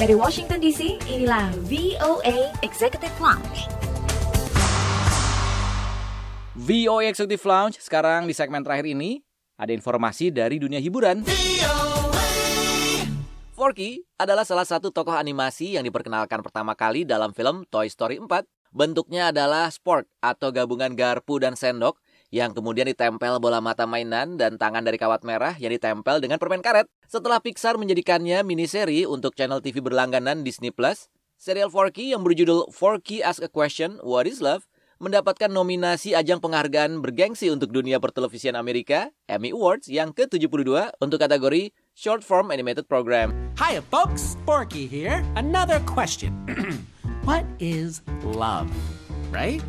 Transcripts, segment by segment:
Dari Washington DC, inilah VOA Executive Lounge. VOA Executive Lounge sekarang di segmen terakhir ini ada informasi dari dunia hiburan. Forky adalah salah satu tokoh animasi yang diperkenalkan pertama kali dalam film Toy Story 4. Bentuknya adalah sport atau gabungan garpu dan sendok yang kemudian ditempel bola mata mainan dan tangan dari kawat merah yang ditempel dengan permen karet. Setelah Pixar menjadikannya miniseri untuk channel TV berlangganan Disney Plus, serial Forky yang berjudul Forky Ask a Question, What is Love mendapatkan nominasi ajang penghargaan bergengsi untuk dunia pertelevisian Amerika, Emmy Awards yang ke-72 untuk kategori Short Form Animated Program. Hiya, folks. Forky here. Another question. what is love? Right?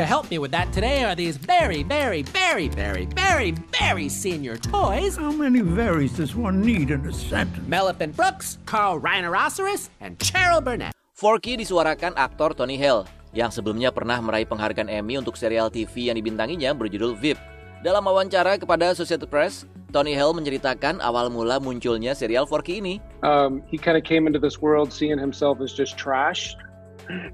To help me with that today are these very, very, very, very, very, very senior toys. How many varies does one need in a sentence? Melvin Brooks, Carl Rhinoceros, and Cheryl Burnett. Forky disuarakan aktor Tony Hale yang sebelumnya pernah meraih penghargaan Emmy untuk serial TV yang dibintanginya berjudul VIP. Dalam wawancara kepada Associated Press, Tony Hale menceritakan awal mula munculnya serial Forky ini. Um, he kind of came into this world seeing himself as just trash,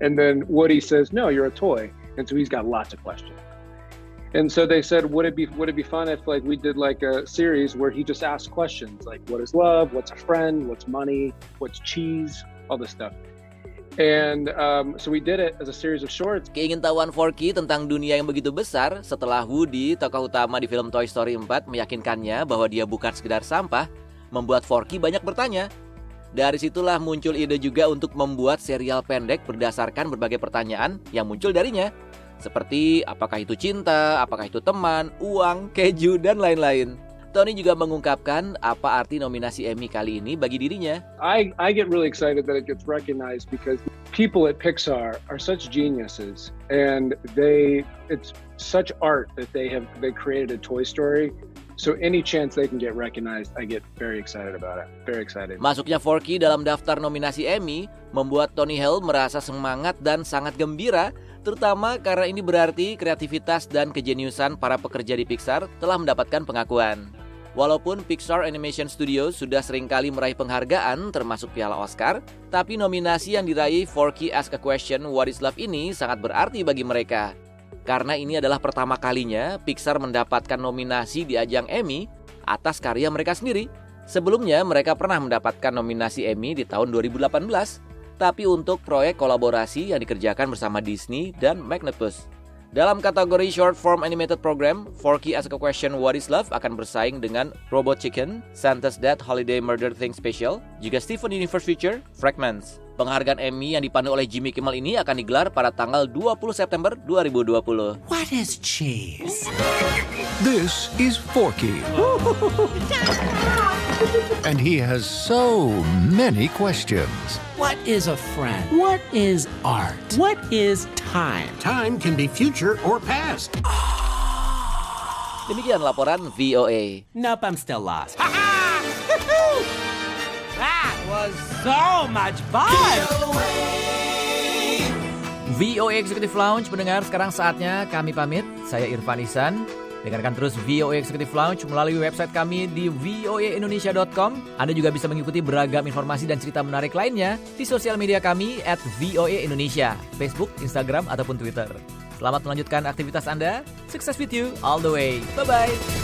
and then Woody says, "No, you're a toy," and so he's got lots of questions. And so they said, "Would it be would it be fun if like we did like a series where he just asked questions like, what is love? What's a friend? What's money? What's cheese? All this stuff." And um, so we did it as a series of shorts. Keingintahuan Forky tentang dunia yang begitu besar setelah Woody, tokoh utama di film Toy Story 4, meyakinkannya bahwa dia bukan sekedar sampah, membuat Forky banyak bertanya. Dari situlah muncul ide juga untuk membuat serial pendek berdasarkan berbagai pertanyaan yang muncul darinya. Seperti apakah itu cinta, apakah itu teman, uang, keju, dan lain-lain. Tony juga mengungkapkan apa arti nominasi Emmy kali ini bagi dirinya. I, I get really excited that it gets recognized because people at Pixar are such geniuses and they it's such art that they have they created a Toy Story. So any chance they can get recognized, I get very excited about it. Very excited. Masuknya Forky dalam daftar nominasi Emmy membuat Tony Hale merasa semangat dan sangat gembira terutama karena ini berarti kreativitas dan kejeniusan para pekerja di Pixar telah mendapatkan pengakuan. Walaupun Pixar Animation Studios sudah sering kali meraih penghargaan termasuk piala Oscar, tapi nominasi yang diraih Forky Ask a Question What is Love ini sangat berarti bagi mereka. Karena ini adalah pertama kalinya Pixar mendapatkan nominasi di ajang Emmy atas karya mereka sendiri. Sebelumnya mereka pernah mendapatkan nominasi Emmy di tahun 2018, tapi untuk proyek kolaborasi yang dikerjakan bersama Disney dan Magnetbus. Dalam kategori short form animated program, Forky Ask a Question What is Love akan bersaing dengan Robot Chicken, Santa's Dead Holiday Murder Thing Special, juga Steven Universe Feature, Fragments. Penghargaan Emmy yang dipandu oleh Jimmy Kimmel ini akan digelar pada tanggal 20 September 2020. What is cheese? This is Forky. and he has so many questions. What is a friend? What is art? What is time? Time can be future or past. Demikian laporan VOA. Nope, I'm still lost. that was so much fun! VOA Executive Lounge mendengar sekarang saatnya kami pamit. Saya Irfan Isan. Dengarkan terus VOA Executive Lounge melalui website kami di voaindonesia.com. Anda juga bisa mengikuti beragam informasi dan cerita menarik lainnya di sosial media kami at VOA Indonesia, Facebook, Instagram, ataupun Twitter. Selamat melanjutkan aktivitas Anda. Success with you all the way. Bye-bye.